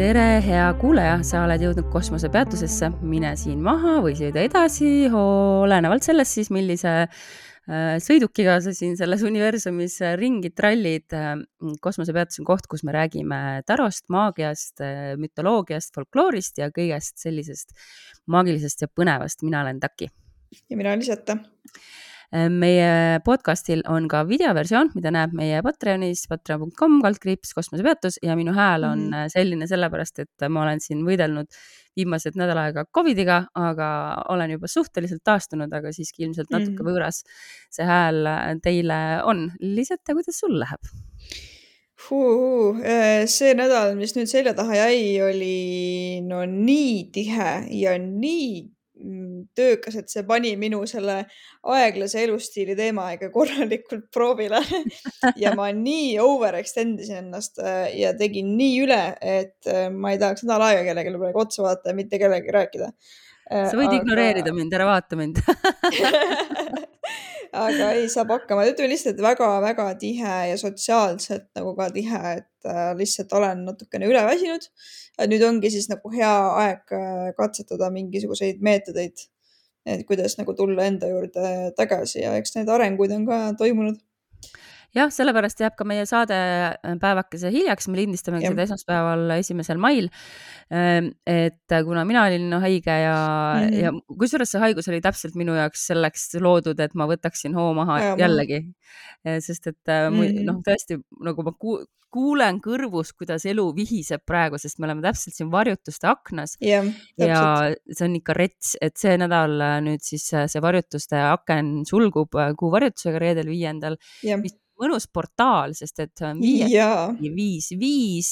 tere, hea kuulaja, sa oled jõudnud kosmosepeatusesse, mine siin maha või sõida edasi, olenevalt sellest siis, millise äh, sõidukiga sa siin selles universumis ringi trallid. kosmosepeatus on koht, kus me räägime tarost, maagiast, mütoloogiast, folkloorist ja kõigest sellisest maagilisest ja põnevast. mina olen Taki. ja mina olen Liseta meie podcastil on ka videoversioon, mida näeb meie Patreonis, patreon.com kaldkriips kosmosepeatus ja minu hääl on -hmm. selline sellepärast, et ma olen siin võidelnud viimased nädal aega Covidiga, aga olen juba suhteliselt taastunud, aga siiski ilmselt natuke -hmm. võõras see hääl teile on. Liseta, kuidas sul läheb? see nädal, mis nüüd selja taha jäi, oli no nii tihe ja nii töökas, et see pani minu selle aeglase elustiili teema ikka korralikult proovile ja ma nii overextend isin ennast äh, ja tegin nii üle, et äh, ma ei tahaks nädal aega kellelegi praegu otsa vaadata ja mitte kellegagi rääkida. Äh, sa võid aga... ignoreerida mind, ära vaata mind aga ei, saab hakkama, ütleme lihtsalt, väga-väga tihe ja sotsiaalselt nagu ka tihe, et äh, lihtsalt olen natukene üleväsinud. nüüd ongi siis nagu hea aeg äh, katsetada mingisuguseid meetodeid, et kuidas nagu tulla enda juurde tagasi. Ja eks neid arenguid on ka toimunud jah, sellepärast jääb ka meie saade äh, päevakese hiljaks, me lindistamegi seda esmaspäeval, esimesel mail. Ähm, et äh, kuna mina olin haige ja mm, ja kusjuures see haigus oli täpselt minu jaoks selleks loodud, et ma võtaksin hoo maha ja, jällegi. Äh, sest et mm noh, tõesti nagu ma ku kuulen kõrvus, kuidas elu vihiseb praegu, sest me oleme täpselt siin varjutuste aknas yeah,. ja see on ikka rets, et see nädal nüüd siis see varjutuste aken sulgub kuu varjutusega reedel viiendal yeah., mis mõnus portaal, sest et viis, viis, viis,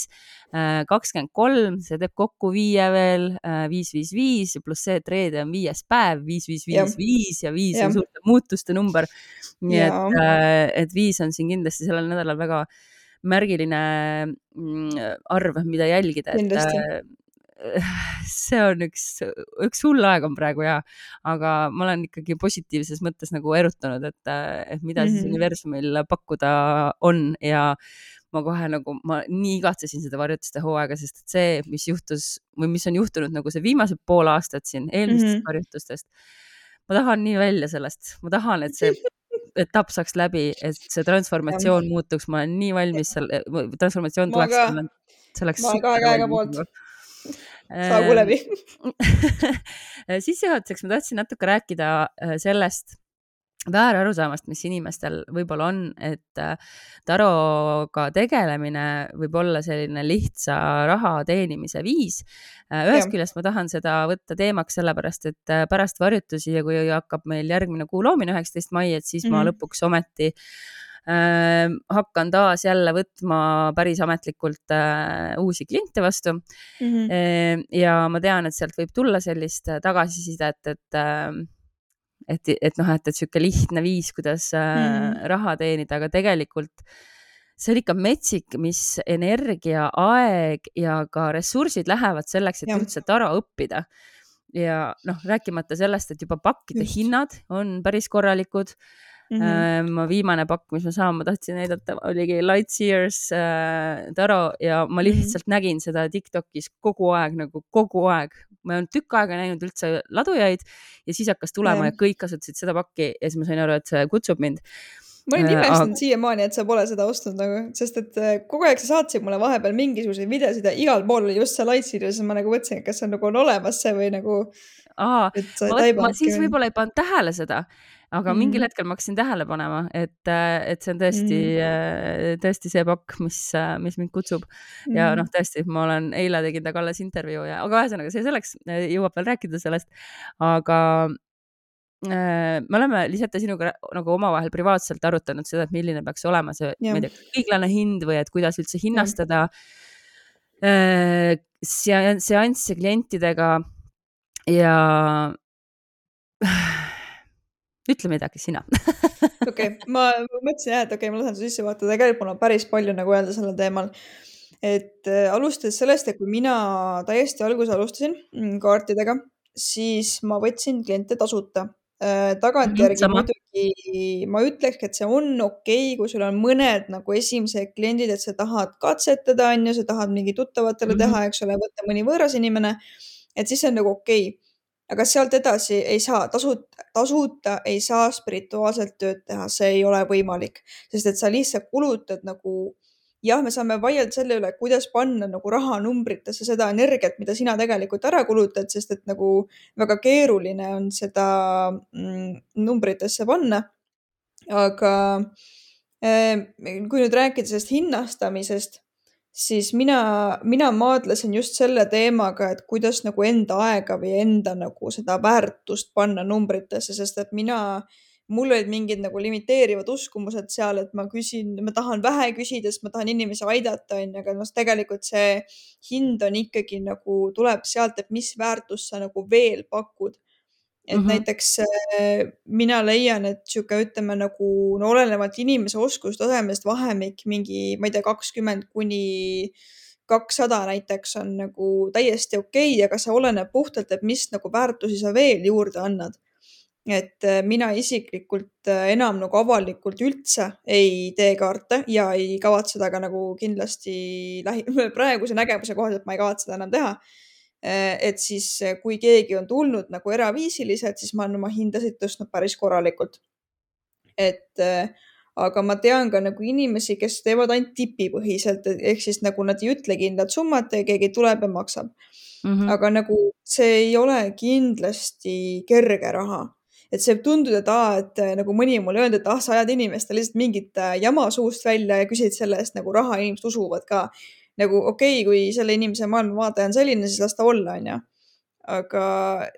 äh, kakskümmend kolm, see teeb kokku viie veel, äh, viis, viis, viis pluss see, et reede on viies päev, viis, viis, viis, viis ja viis on suurte muutuste number. nii ja. et, äh, et viis on siin kindlasti sellel nädalal väga märgiline mm, arv, mida jälgida, et see on üks, üks hull aeg on praegu ja, aga ma olen ikkagi positiivses mõttes nagu erutanud, et, et mida mm -hmm. siis universumil pakkuda on ja ma kohe nagu, ma nii igatsesin seda varjutuste hooaega, sest et see, mis juhtus või mis on juhtunud nagu see viimased pool aastat siin eelmistest mm -hmm. varjutustest. ma tahan nii välja sellest, ma tahan, et see etapp saaks läbi, et see transformatsioon muutuks, ma olen nii valmis selle, transformatsioon tuleks. see oleks. ma olen kahe käega poolt saagu läbi sissejuhatuseks ma tahtsin natuke rääkida äh, sellest väärarusaamast, mis inimestel võib-olla on, et äh, taroga tegelemine võib olla selline lihtsa raha teenimise viis. Äh, ühest küljest ma tahan seda võtta teemaks sellepärast, et pärast varjutusi ja kui hakkab meil järgmine kuu loomine, üheksateist mai, et siis mm -hmm. ma mhm. lõpuks ometi äh, hakkan taas jälle võtma päris ametlikult äh, uusi kliente vastu mm. -hmm. Ja ma tean, et sealt võib tulla sellist äh, tagasisidet, et äh, et, et noh, et, et sihuke lihtne viis, kuidas mm -hmm. raha teenida, aga tegelikult see on ikka metsik, mis energia, aeg ja ka ressursid lähevad selleks, et ja. üldse tara õppida. ja noh, rääkimata sellest, et juba pakkide Just. hinnad on päris korralikud Mm -hmm. ma viimane pakk, mis ma saan, ma tahtsin näidata, oligi Lightseers äh, Taro ja ma mhm. lihtsalt mm -hmm. nägin seda Tiktokis kogu aeg nagu kogu aeg. ma ei olnud tükk aega näinud üldse ladujaid ja siis hakkas tulema ja, ja kõik kasutasid seda pakki ja siis ma sain aru, et see kutsub mind ma olen imestanud äh, siiamaani, et sa pole seda ostnud nagu, sest et äh, kogu aeg sa saatsid mulle vahepeal mingisuguseid videosid ja igal pool oli just see Lightseer ja siis ma nagu mõtlesin, et kas see nagu on olemas see või nagu. aa, ma siis võib-olla ei pannud tähele seda aga mm. mingil hetkel ma hakkasin tähele panema, et, äh, et see on tõesti mm., tõesti see pakk, mis, äh, mis mind kutsub mm. ja noh, tõesti, ma olen, eile tegin temaga alles intervjuu ja, aga ühesõnaga see selleks, jõuab veel rääkida sellest, aga äh, me oleme Liseta sinuga nagu omavahel privaatselt arutanud seda, et milline peaks olema see, ma ei tea, õiglane hind või et kuidas üldse hinnastada äh, seansse klientidega ja ütle midagi sina okei okay,, ma mõtlesin jah, et okei okay,, ma lasen su sisse vaadata, tegelikult mul on päris palju nagu öelda sellel teemal. et äh, alustades sellest, et kui mina täiesti alguses alustasin mm, kaartidega, siis ma võtsin kliente tasuta Äh, tagantjärgi mm muidugi ma ülekski, et see on okei okay,, kui sul on mõned nagu esimesed kliendid, et sa tahad katsetada, on ju, sa tahad mingi tuttavatele mm -hmm. teha, eks ole, võtta mõni võõras inimene. et siis see on nagu okei okay. Aga sealt edasi ei saa tasuta, tasuta ei saa spirituaalselt tööd teha, see ei ole võimalik, sest et sa lihtsalt kulutad nagu jah, me saame vaielda selle üle, kuidas panna nagu rahanumbritesse seda energiat, mida sina tegelikult ära kulutad, sest et nagu väga keeruline on seda mm, numbritesse panna. aga eh, kui nüüd rääkida sellest hinnastamisest, siis mina, mina maadlesin just selle teemaga, et kuidas nagu enda aega või enda nagu seda väärtust panna numbritesse, sest et mina mul olid mingid nagu limiteerivad uskumused seal, et ma küsin, ma tahan vähe küsida, sest ma tahan inimesi aidata, onju, aga noh, tegelikult see hind on ikkagi nagu tuleb sealt, et mis väärtust sa nagu veel pakud. Et mm -hmm. näiteks äh, mina leian, et sihuke, ütleme nagu no olenevalt inimese oskustasemest vahemik mingi, ma ei tea, kakskümmend kuni kakssada näiteks on nagu täiesti okei okay,, aga see oleneb puhtalt, et mis nagu väärtusi sa veel juurde annad et äh, mina isiklikult äh, enam nagu avalikult üldse ei tee kaarte ja ei kavatse seda ka nagu kindlasti lähi, praeguse nägemuse kohaselt ma ei kavatse seda enam teha. Äh, et siis, kui keegi on tulnud nagu eraviisiliselt, siis ma olen oma hindasid tõstnud päris korralikult. et aga ma tean ka nagu inimesi, kes teevad ainult tipipõhiselt ehk siis nagu nad ei ütle kindlat summat ja keegi tuleb ja maksab mm. -hmm. aga nagu see ei ole kindlasti kerge raha et see võib tunduda, et aa, et äh, nagu mõni on mulle öelnud, et ah, sa ajad inimestele lihtsalt mingit äh, jama suust välja ja küsid selle eest nagu raha, inimesed usuvad ka. Nagu okei okay,, kui selle inimese maailmavaade on selline, siis las ta olla, onju. aga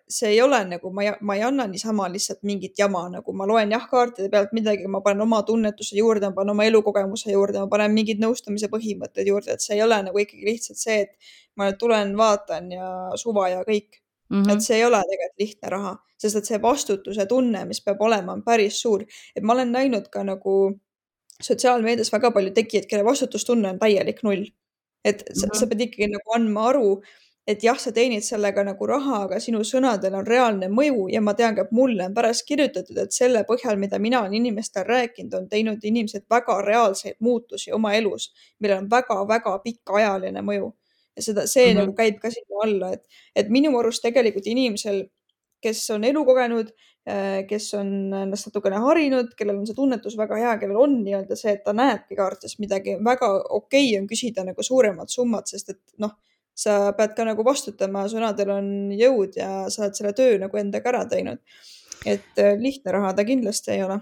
see ei ole nagu, ma ei, ma ei anna niisama lihtsalt mingit jama, nagu ma loen jah, kaartide pealt midagi, ma panen oma tunnetuse juurde, ma panen oma elukogemuse juurde, ma panen mingid nõustamise põhimõtted juurde, et see ei ole nagu ikkagi lihtsalt see, et ma nüüd tulen, vaatan ja suva ja kõik mm. -hmm. et see ei ole tegelikult lihtne raha, sest et see vastutuse tunne, mis peab olema, on päris suur. et ma olen näinud ka nagu sotsiaalmeedias väga palju tegijaid, kelle vastutustunne on täielik null. Et sa, mm -hmm. sa pead ikkagi nagu andma aru, et jah, sa teenid sellega nagu raha, aga sinu sõnadel on reaalne mõju ja ma tean ka, et mulle on pärast kirjutatud, et selle põhjal, mida mina olen inimestel rääkinud, on teinud inimesed väga reaalseid muutusi oma elus, millel on väga-väga pikaajaline mõju ja seda, see mm -hmm. nagu käib ka sinna alla, et, et minu arust tegelikult inimesel, kes on elu kogenud, kes on ennast natukene harinud, kellel on see tunnetus väga hea, kellel on nii-öelda see, et ta näebki kaartes midagi, väga okei okay on küsida nagu suuremat summat, sest et noh, sa pead ka nagu vastutama, sõnadel on jõud ja sa oled selle töö nagu endaga ära teinud. et äh, lihtne raha ta kindlasti ei ole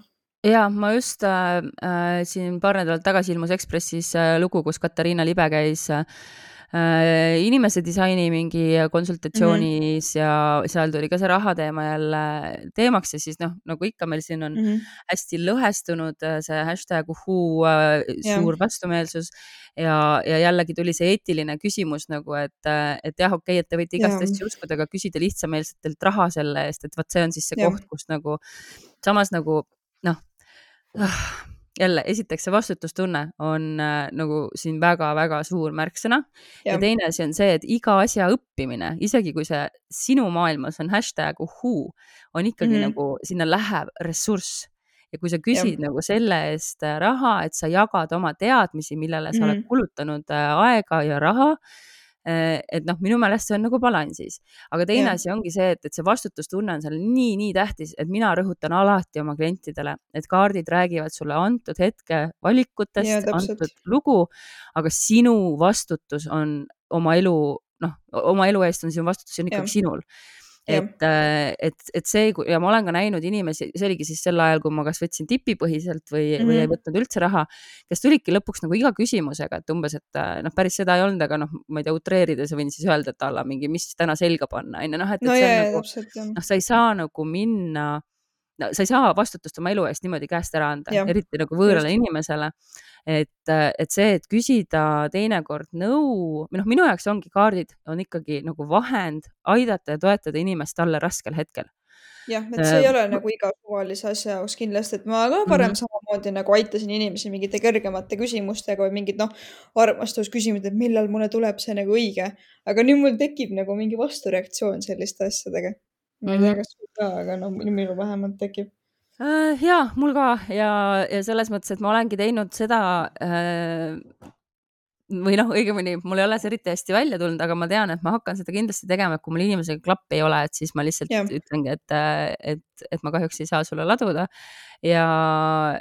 ja ma just äh, äh, siin paar nädalat tagasi ilmus Ekspressis äh, lugu, kus Katariina Libe käis äh, äh, inimese disaini mingi konsultatsioonis mm -hmm. ja seal tuli ka see raha teema jälle teemaks ja siis noh, nagu ikka meil siin on mm -hmm. hästi lõhestunud äh, see hashtag uhuu äh, suur vastumeelsus ja, ja jällegi tuli see eetiline küsimus nagu, et, äh, et jah, okei okay,, et te võite igast asju uskuda, aga küsida lihtsameelsetelt raha selle eest, et vot see on siis see ja. koht, kus nagu samas nagu noh jälle, esiteks see vastutustunne on äh, nagu siin väga-väga suur märksõna ja. ja teine asi on see, et iga asja õppimine, isegi kui see sinu maailmas on hashtag uhuu, on ikkagi mm -hmm. nagu sinna läheb ressurss ja kui sa küsid ja. nagu selle eest äh, raha, et sa jagad oma teadmisi, millele sa mm -hmm. oled kulutanud äh, aega ja raha et noh, minu meelest see on nagu balansis, aga teine ja. asi ongi see, et, et see vastutustunne on seal nii-nii tähtis, et mina rõhutan alati oma klientidele, et kaardid räägivad sulle antud hetke valikutest, antud lugu, aga sinu vastutus on oma elu, noh, oma elu eest on sinu vastutus on ikkagi ja. sinul et, äh, et, et see ja ma olen ka näinud inimesi, see oligi siis sel ajal, kui ma kas võtsin tipipõhiselt või mm, -hmm. või ei mhm. võtnud üldse raha, kes tulidki lõpuks nagu iga küsimusega, et umbes, et äh, noh, päris seda ei olnud, aga noh, ma ei tea, utreerides võin siis öelda, et alla mingi, mis täna selga panna, onju, noh, et, et no, see on nagu, noh, sa ei saa nagu minna no sa ei saa vastutust oma elu eest niimoodi käest ära anda, eriti nagu võõrale just. inimesele et, et see, et küsida teinekord nõu või noh, minu jaoks ongi kaardid on ikkagi nagu vahend aidata ja toetada inimest talle raskel hetkel. Jah, et see ei ole nagu iga suvalise asja jaoks kindlasti, et ma ka varem mm -hmm. samamoodi nagu aitasin inimesi mingite kergemate küsimustega või mingid noh, armastusküsimused, et millal mulle tuleb see nagu õige, aga nüüd mul tekib nagu mingi vastureaktsioon selliste asjadega. Ma ei tea, kas sul ka, aga no minul vähemalt tekib äh,. ja mul ka ja, ja selles mõttes, et ma olengi teinud seda äh, või noh, õigemini mul ei ole see eriti hästi välja tulnud, aga ma tean, et ma hakkan seda kindlasti tegema, et kui mul inimesega klappi ei ole, et siis ma lihtsalt ja. ütlengi, et, et, et ma kahjuks ei saa sulle laduda ja,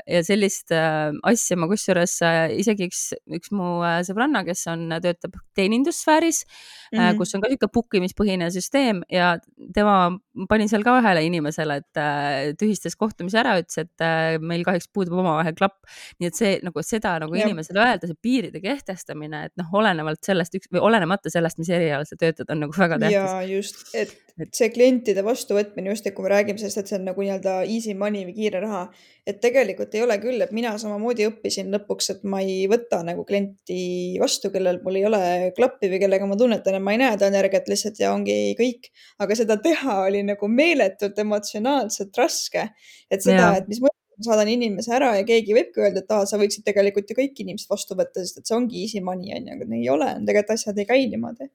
ja sellist äh, asja ma kusjuures äh, isegi üks, üks mu äh, sõbranna, kes on, töötab teenindussfääris mm, -hmm. kus on ka niisugune book imispõhine süsteem ja tema pani seal ka ühele inimesele, et tühistas kohtumise ära, ütles, et meil kahjuks puudub omavahel klapp. nii et see nagu seda nagu ja. inimesele öelda, see piiride kehtestamine, et noh, olenevalt sellest üks või olenemata sellest, mis erialal sa töötad, on nagu väga tähtis. ja just, et et see klientide vastuvõtmine just, et kui me räägime sellest, et see on nagu nii-öelda easy money või kiire raha, et tegelikult ei ole küll, et mina samamoodi õppisin lõpuks, et ma ei võta nagu klienti vastu, kellel mul ei ole klappi või kellega ma tunnetan, et ma ei näe ta energiat lihtsalt ja ongi kõik. aga seda teha oli nagu meeletult emotsionaalselt raske, et seda, et mis mõttes saadan inimese ära ja keegi võibki öelda, et aa, sa võiksid tegelikult ju kõik inimesed vastu võtta, sest et see ongi easy money on ju, aga ei ole, tegelikult asjad ei käi niimoodi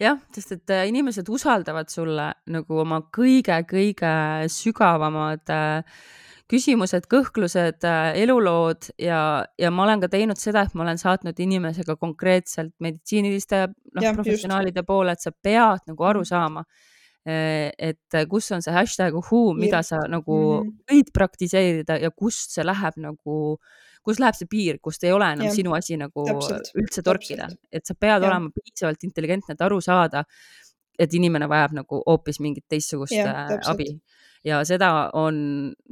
jah, sest et äh, inimesed usaldavad sulle nagu oma kõige-kõige sügavamad äh, küsimused, kõhklused, äh, elulood ja, ja ma olen ka teinud seda, et ma olen saatnud inimesega konkreetselt meditsiiniliste noh, professionaalide just. poole, et sa pead nagu aru mhm. saama et kus on see hashtag who, mida sa nagu mm -hmm. võid praktiseerida ja kust see läheb nagu kus läheb see piir, kust ei ole enam ja. sinu asi nagu täpselt, üldse torkida, et sa pead ja. olema piisavalt intelligentne, et aru saada, et inimene vajab nagu hoopis mingit teistsugust ja, äh, abi ja seda on,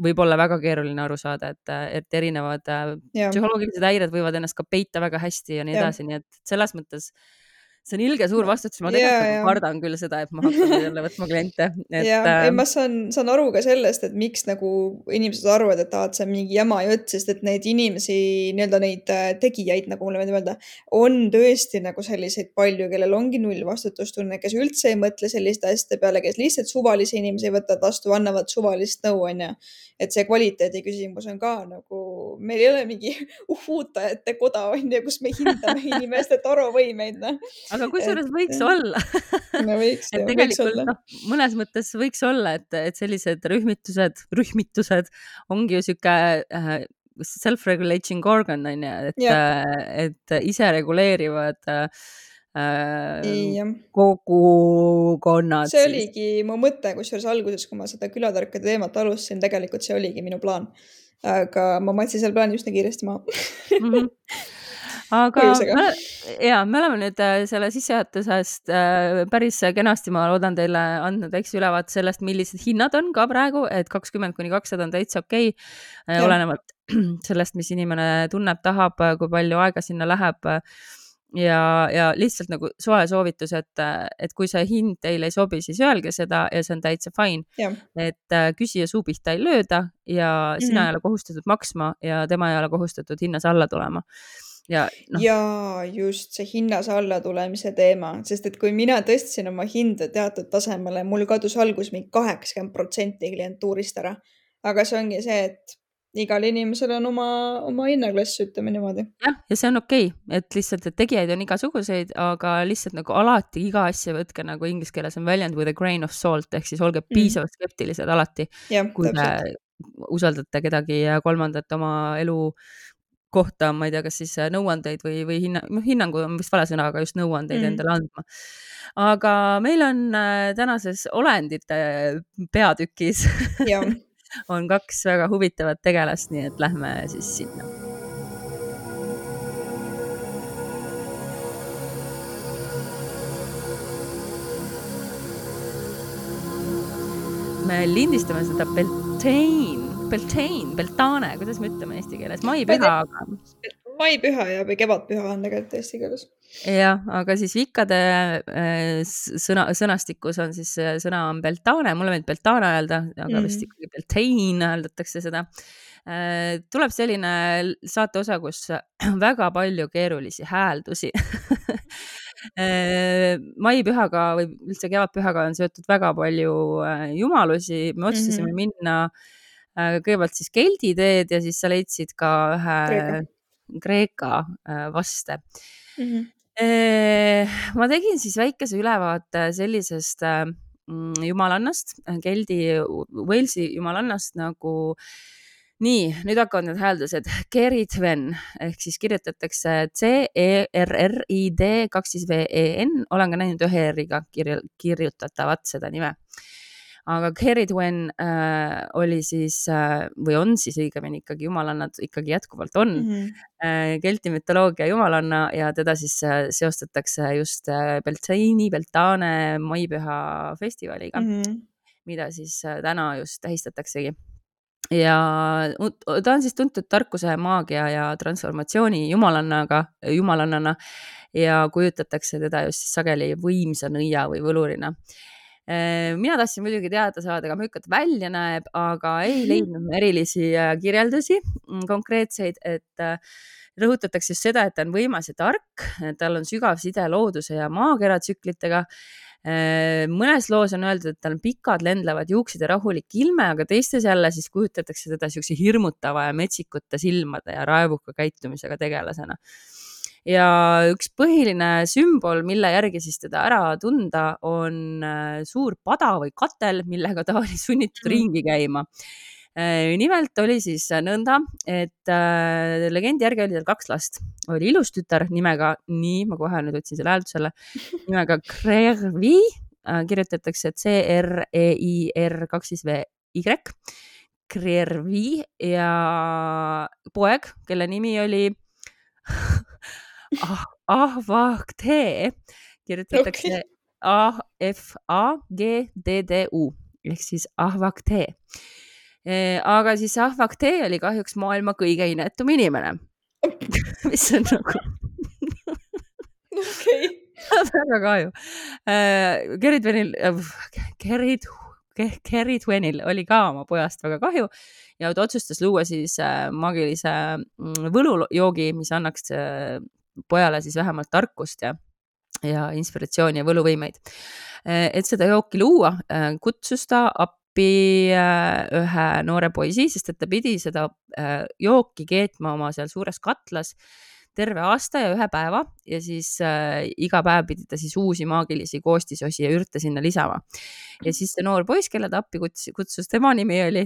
võib olla väga keeruline aru saada, et, et erinevad äh, ja. psühholoogilised häired võivad ennast ka peita väga hästi ja nii edasi, nii et selles mõttes see on ilge suur vastutus, ma tegelikult ja, nagu kardan küll seda, et ma hakkan jälle võtma kliente. ja äh,, ei ma saan, saan aru ka sellest, et miks nagu inimesed arvavad, et aa, et see on mingi jama jutt, sest et neid inimesi, nii-öelda neid äh, tegijaid, nagu mulle meeldib öelda, on tõesti nagu selliseid palju, kellel ongi null vastutustunne, kes üldse ei mõtle selliste asjade peale, kes lihtsalt suvalisi inimesi võtavad vastu, annavad suvalist nõu, onju et see kvaliteedi küsimus on ka nagu, meil ei ole mingi uhuutajate koda on ju, kus me hindame inimeste toruvõimeid, noh. Aga kusjuures võiks olla no võiks võiks olla. noh, mõnes mõttes võiks olla, et, et sellised rühmitused, rühmitused ongi ju sihuke äh, self-regulating organ on ju, et, et ise reguleerivad äh, äh, kogukonnad. see oligi mu mõte, kusjuures alguses, kui ma seda külatarkade teemat alustasin, tegelikult see oligi minu plaan. aga ma matsin selle plaani üsna kiiresti maha mm. -hmm aga me, ja me oleme nüüd äh, selle sissejuhatusest äh, päris kenasti, ma loodan teile andnud väikse ülevaate sellest, millised hinnad on ka praegu, et kakskümmend kuni kakssada on täitsa okei okay,. olenevalt sellest, mis inimene tunneb, tahab, kui palju aega sinna läheb ja, ja lihtsalt nagu soe soovitus, et, et kui see hind teile ei sobi, siis öelge seda ja see on täitsa fine. et äh, küsija suu pihta ei lööda ja mm -hmm. sina ei ole kohustatud maksma ja tema ei ole kohustatud hinnas alla tulema ja no.. ja just see hinnas alla tulemise teema, sest et kui mina tõstsin oma hinda teatud tasemele, mul kadus alguses mingi kaheksakümmend protsenti klientuurist ära. aga see ongi see, et igal inimesel on oma, oma hinnaklass, ütleme niimoodi. jah, ja see on okei okay., et lihtsalt, et tegijaid on igasuguseid, aga lihtsalt nagu alati iga asja võtke nagu inglise keeles on väljend with a grain of salt ehk siis olge mm. piisavalt skeptilised alati, kui te usaldate kedagi kolmandat oma elu kohta, ma ei tea, kas siis nõuandeid või, või hinna, noh, hinnangu on vist vale sõna, aga just nõuandeid mm. endale andma. aga meil on äh, tänases olendite peatükis on kaks väga huvitavat tegelast, nii et lähme siis sinna. me lindistame seda Beltane, Beltane, Beltane, kuidas me ütleme eesti keeles, maipüha, aga. maipüha ja, või kevadpüha on tegelikult eesti keeles jah, aga siis vikkade äh, sõna, sõnastikus on siis sõna on beltane, mulle meeldib beltane öelda, aga mm. vist ikkagi beltain hääldatakse seda. Äh, tuleb selline saateosa, kus väga palju keerulisi hääldusi äh, maipühaga või üldse kevadpühaga on seotud väga palju jumalusi, me otsustasime mm -hmm. minna kõigepealt siis keldi teed ja siis sa leidsid ka ühe Kreeka, Kreeka vaste mm. -hmm ma tegin siis väikese ülevaate sellisest mm, jumalannast, keldi Walesi jumalannast nagu nii, nüüd hakkavad need hääldused. Keritven ehk siis kirjutatakse C E R R I D kaks siis V E N, olen ka näinud ühe R-iga kirjutatavat seda nime aga Kerry Twain äh, oli siis äh, või on siis õigemini ikkagi jumalannad ikkagi jätkuvalt on mm -hmm. äh, Kelti mütoloogia jumalanna ja teda siis äh, seostatakse just äh, Beltane, Beltane maipüha festivaliga mm, -hmm. mida siis äh, täna just tähistataksegi ja ta on siis tuntud tarkuse, maagia ja transformatsiooni jumalannaga, jumalannana ja kujutatakse teda just sageli võimsa nõia või võlurina mina tahtsin muidugi teada saada ka, ta välja näeb, aga ei leidnud erilisi äh, kirjeldusi mm, konkreetseid, et äh, rõhutatakse just seda, et ta on võimas ja tark, tal on sügav side looduse ja maakera tsüklitega. mõnes loos on öeldud, et tal on pikad lendlevad juuksed ja rahulik ilme, aga teistes jälle siis kujutatakse teda niisuguse hirmutava ja metsikute silmade ja raevuka käitumisega tegelasena ja üks põhiline sümbol, mille järgi siis teda ära tunda, on äh, suur pada või katel, millega ta oli sunnitud mm. ringi käima. Äh, nimelt oli siis nõnda, et äh, legendi järgi oli tal kaks last, oli ilus tütar nimega, nii, ma kohe nüüd otsin selle hääldusele, nimega Krervi kirjutatakse C R E I R kaks siis V Y, Krervi ja poeg, kelle nimi oli ah, ahvahtee kirjutatakse okay. A F A G D D U ehk siis ahvaktee. Eh, aga siis ahvaktee oli kahjuks maailma kõige inetum inimene mis on nagu okei. väga kahju. Eh, Gerry Twenil, Gerry, Gerry Twenil oli ka oma pojast väga kahju ja ta otsustas luua siis eh, maagilise mm, võlujoogi, mis annaks pojale siis vähemalt tarkust ja, ja inspiratsiooni ja võluvõimeid. et seda jooki luua, kutsus ta appi äh, ühe noore poisi, sest et ta pidi seda äh, jooki keetma oma seal suures katlas terve aasta ja ühe päeva ja siis äh, iga päev pidi ta siis uusi maagilisi koostisosi ja ürte sinna lisama. ja siis see noor poiss, kelle ta appi kutsus, kutsus, tema nimi oli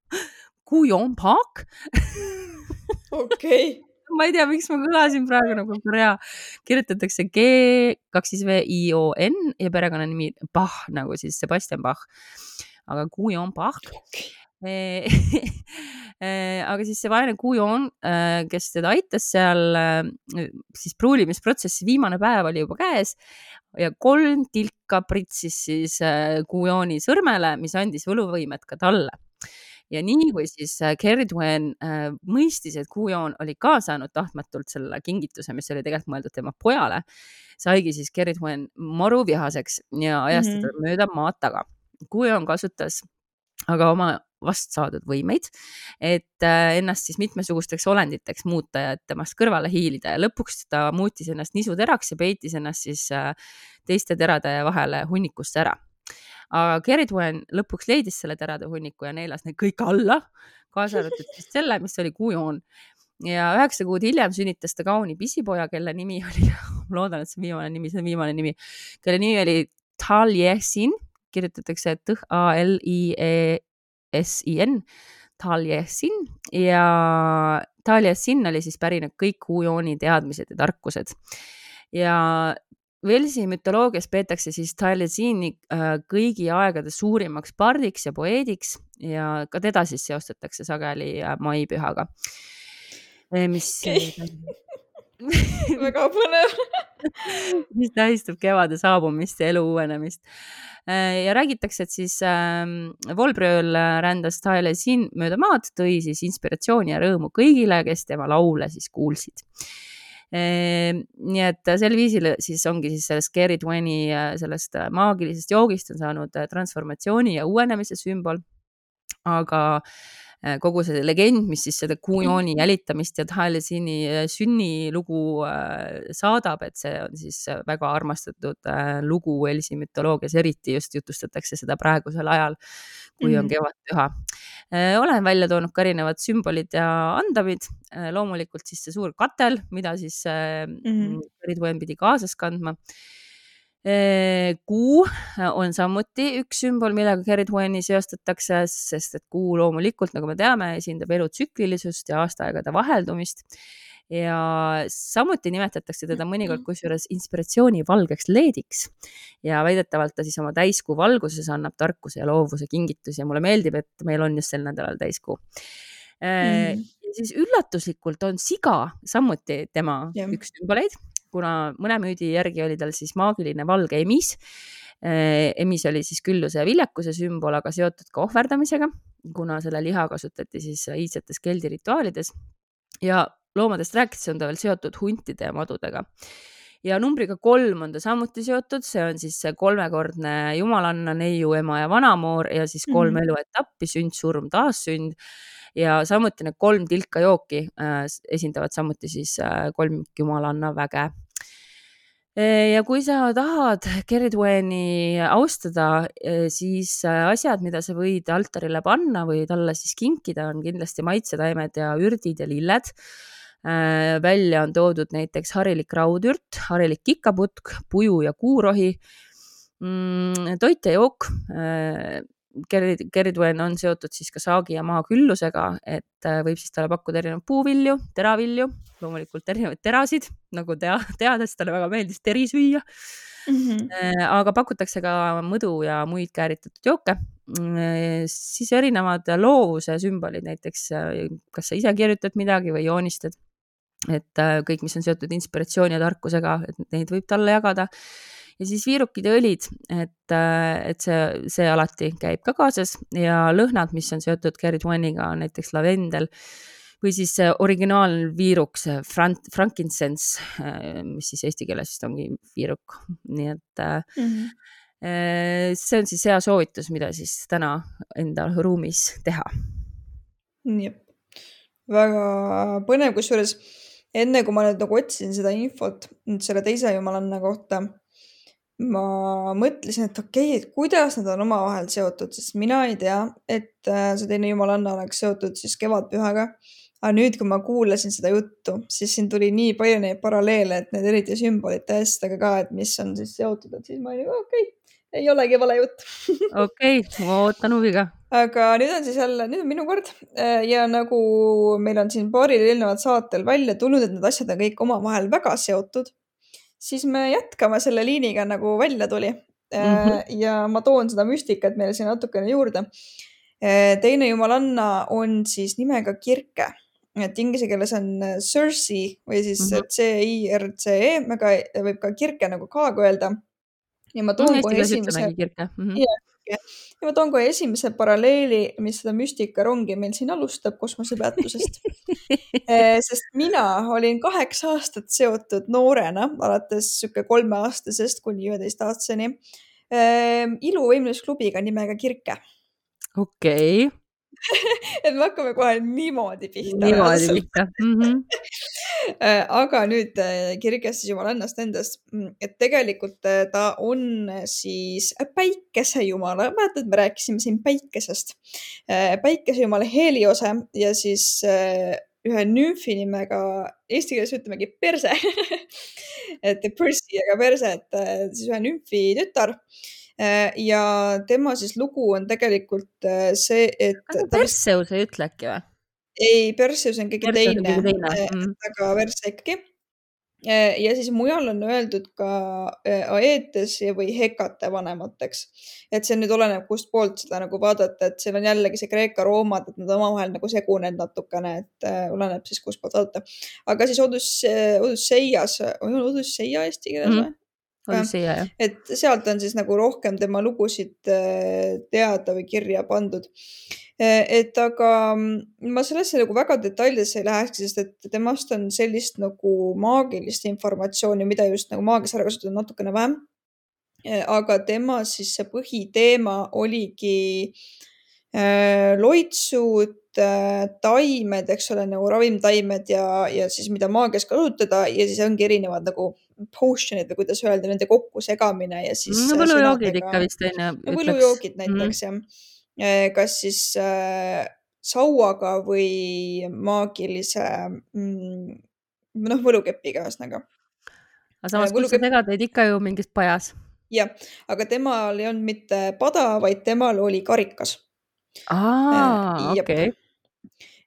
Guillaume Park okei ma ei tea, miks ma kõlasin praegu nagu Korea. kirjutatakse G kaks siis V I O N ja perekonnanimi Bach nagu siis Sebastian Bach. aga Guillaume Bach eh, eh, aga siis see vaene Guillaume, eh, kes teda aitas seal siis pruulimisprotsessi viimane päev oli juba käes ja kolm tilka pritsis siis Guillaume'i sõrmele, mis andis võluvõimet ka talle ja nii kui siis äh, Twain äh, mõistis, et Kujon oli ka saanud tahtmatult selle kingituse, mis oli tegelikult mõeldud tema pojale, saigi siis Kerry Twain maru vihaseks ja ajas teda mm -hmm. mööda maad taga. Kujon kasutas aga oma vast saadud võimeid, et äh, ennast siis mitmesugusteks olenditeks muuta ja temast kõrvale hiilida ja lõpuks ta muutis ennast nisuteraks ja peitis ennast siis äh, teiste terade vahele hunnikusse ära aga Keridwen lõpuks leidis selle terade hunniku ja neelas need kõik alla, kaasa arvatud siis selle, mis oli kuujoon. ja üheksa kuud hiljem sünnitas ta kauni pisipoja, kelle nimi oli, ma loodan, et see on viimane nimi, see on viimane nimi, kelle nimi oli Taliesin, kirjutatakse T-A-L-I-E-S-I-N, Taliesin ja Taliesin oli siis pärinud kõik kuujooni teadmised ja tarkused ja Velsi mütoloogias peetakse siis Taliesin äh, kõigi aegade suurimaks pardiks ja poeediks ja ka teda siis seostatakse sageli äh, maipühaga. mis okay. väga põnev mis tähistab kevade saabumist ja elu uuenemist. Äh, ja räägitakse, et siis äh, Volbrööl rändas Taliesin mööda maad, tõi siis inspiratsiooni ja rõõmu kõigile, kes tema laule siis kuulsid nii et sel viisil siis ongi siis sellest Gary Twaini sellest maagilisest joogist on saanud transformatsiooni ja uuenemise sümbol. aga Äh, kogu see legend, mis siis seda kuujooni jälitamist ja Talesini äh, sünnilugu äh, saadab, et see on siis väga armastatud lugu Elsi mütoloogias, eriti just jutustatakse seda praegusel ajal, kui on mhm. kevadpüha. olen välja toonud ka erinevad sümbolid ja andamid, loomulikult siis see suur katel, mida siis mm -hmm. pidi kaasas kandma kuu on samuti üks sümbol, millega Keridwani seostatakse, sest et kuu loomulikult, nagu me teame, esindab elu tsüklilisust ja aastaaegade vaheldumist. Ja samuti nimetatakse teda mõnikord kusjuures inspiratsiooni valgeks leediks. Ja väidetavalt ta siis oma täiskuu valguses annab tarkuse ja loovuse kingitusi ja mulle meeldib, et meil on just sel nädalal täiskuu. Mm.. ja siis üllatuslikult on siga samuti tema yeah. üks sümboleid, kuna mõne müüdi järgi oli tal siis maagiline valge emis äh, emis oli siis külluse ja viljakuse sümbol, aga seotud ka ohverdamisega, kuna selle liha kasutati siis iidsetes keldi rituaalides. ja loomadest rääkides on ta veel seotud huntide ja madudega. ja numbriga kolm on ta samuti seotud, see on siis see kolmekordne jumalanna, neiu, ema ja vanamoor ja siis kolm mm -hmm. eluetappi, sünd, surm, taassünd ja samuti need kolm tilka jooki äh, esindavad samuti siis äh, kolmikjumalanna väge ja kui sa tahad Keridweni austada, siis asjad, mida sa võid altarile panna või talle siis kinkida, on kindlasti maitsetaimed ja ürdid ja lilled. Äh, välja on toodud näiteks harilik raudürt, harilik kikaputk, puju ja kuurohi. Mm, toit ja jook. Äh, Keridwen on seotud siis ka saagi ja maaküllusega, et äh, võib siis talle pakkuda erinevaid puuvilju, teravilju, loomulikult erinevaid terasid, nagu tea, teades talle väga meeldis teri süüa mm. -hmm. aga pakutakse ka mõdu ja muid kääritatud jooke. siis erinevad loovuse sümbolid, näiteks kas sa ise kirjutad midagi või joonistad et äh, kõik, mis on seotud inspiratsiooni ja tarkusega, et neid võib talle jagada. Ja siis viirukid ja õlid, et, äh, et see, see alati käib ka kaasas. Ja lõhnad, mis on seotud Gerrit One'iga, on näiteks lavendel. Või siis originaalviiruk, see frank, frankincense, äh, mis siis eesti keeles vist ongi viiruk, nii et mm -hmm. see on siis hea soovitus, mida siis täna enda ruumis teha. jep, väga põnev, kusjuures enne kui ma nüüd nagu otsisin seda infot nüüd selle teise jumalanna kohta, ma mõtlesin, et okei okay,, et kuidas nad on omavahel seotud, sest mina ei tea, et äh, see teine jumalanna oleks seotud siis kevadpühaga. aga nüüd, kui ma kuulasin seda juttu, siis siin tuli nii palju neid paralleele, et need eriti sümbolite asjadega ka, et mis on siis seotud, et siis ma olin okei okay,, ei olegi vale jutt. okei, ma ootan huviga aga nüüd on siis jälle, nüüd on minu kord äh, ja nagu meil on siin paaril eelneval saatel välja tulnud, et need asjad on kõik omavahel väga seotud, siis me jätkame selle liiniga, nagu välja tuli mm. -hmm. ja ma toon seda müstikat meile siin natukene juurde. Äh, teine jumalanna on siis nimega Kirke, et inglise keeles on Circe või siis mm -hmm. C-I-R-C-E, aga võib ka Kirke nagu K-ga öelda. ja ma toon kohe esimese. Mm -hmm. Yeah ja ma toon kohe esimese paralleeli, mis seda müstikarongi meil siin alustab kosmosepeatusest eh, sest mina olin kaheksa aastat seotud noorena, alates sihuke kolmeaastasest kuni üheteistaastaseni, eh, iluvõimlusklubiga nimega Kirke. okei okay. et me hakkame kohe niimoodi pihta. niimoodi pihta mm. -hmm. aga nüüd äh, kirjas siis jumalannast endast, mm, et tegelikult äh, ta on siis päikesejumala, mäletad, me rääkisime siin päikesest. päikesejumala Heliose ja siis ühe nümfi nimega, eesti keeles ütlemegi perse et Percy, aga perse, et siis ühe nümfi tütar ja tema siis lugu on tegelikult äh, see, et. Perseus ei ütle äkki või? ei, Perseus on keegi teine, teine., äh, mm. aga Perse ikkagi. ja siis mujal on öeldud ka Aeetes või Hekate vanemateks. et see nüüd oleneb, kustpoolt seda nagu vaadata, et seal on jällegi see Kreeka-Roomad, et nad omavahel nagu segunenud natukene, et oleneb siis, kustpoolt vaadata. aga siis Odüs-, Odüsseias, on Odüsseia eesti keeles või mm? -hmm Odüsseia, jah. et sealt on siis nagu rohkem tema lugusid äh, teada või kirja pandud. Äh, et aga mm, ma sellesse nagu väga detailidesse ei läheks, sest et temast on sellist nagu maagilist informatsiooni, mida just nagu maagias ära kasutada natukene vähem. Äh, aga tema siis see põhiteema oligi loitsud, taimed, eks ole, nagu ravimtaimed ja, ja siis mida maagias kasutada ja siis ongi erinevad nagu potion'id või kuidas öelda, nende kokkusegamine ja siis no,. võlujoogid ikka vist on ju. võlujoogid näiteks mm. jah. kas siis äh, sauaga või maagilise mm, noh, võlukepiga ühesõnaga. aga samas, kus sa segad neid ikka ju mingis pajas jah, aga temal ei olnud mitte pada, vaid temal oli karikas. aa, okei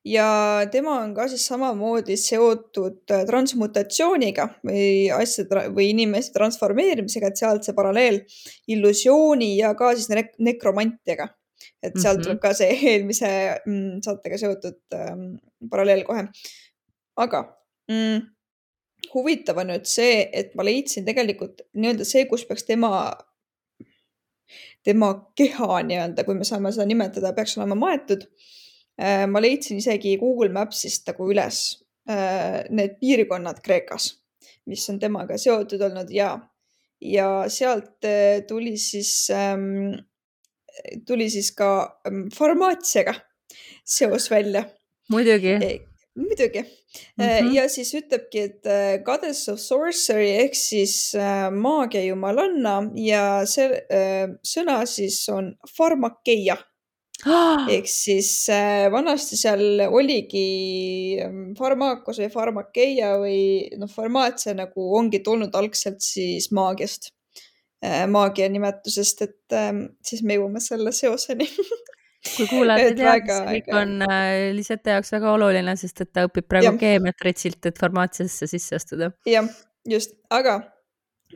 ja tema on ka siis samamoodi seotud äh, transmutatsiooniga või asjade või inimeste transformeerimisega, et sealt see paralleel illusiooni ja ka siis ne nekromantiaga. et sealt mm -hmm. tuleb ka see eelmise mm, saatega seotud ähm, paralleel kohe. aga mm, huvitav on nüüd see, et ma leidsin tegelikult nii-öelda see, kus peaks tema, tema keha nii-öelda, kui me saame seda nimetada, peaks olema maetud Äh, ma leidsin isegi Google Mapsist nagu üles äh, need piirkonnad Kreekas, mis on temaga seotud olnud ja, ja sealt äh, tuli siis, ähm, tuli siis ka ähm, farmaatsiaga seos välja. muidugi e, muidugi mm. -hmm. ja siis ütlebki, et goddess of sorcery ehk siis maagia jumalanna ja see sõna siis on farmakeia ehk siis äh, vanasti seal oligi ähm, farmaakos või farmakeia või noh, farmaatsia nagu ongi tulnud algselt siis maagiast äh,, maagia nimetusest, et äh, siis me jõuame selle seoseni. Kui kuulajad ei tea, siis kõik on äh, Lisette jaoks väga oluline, sest et ta õpib praegu keemiat retsilt, et farmaatsiasse sisse astuda. jah, just, aga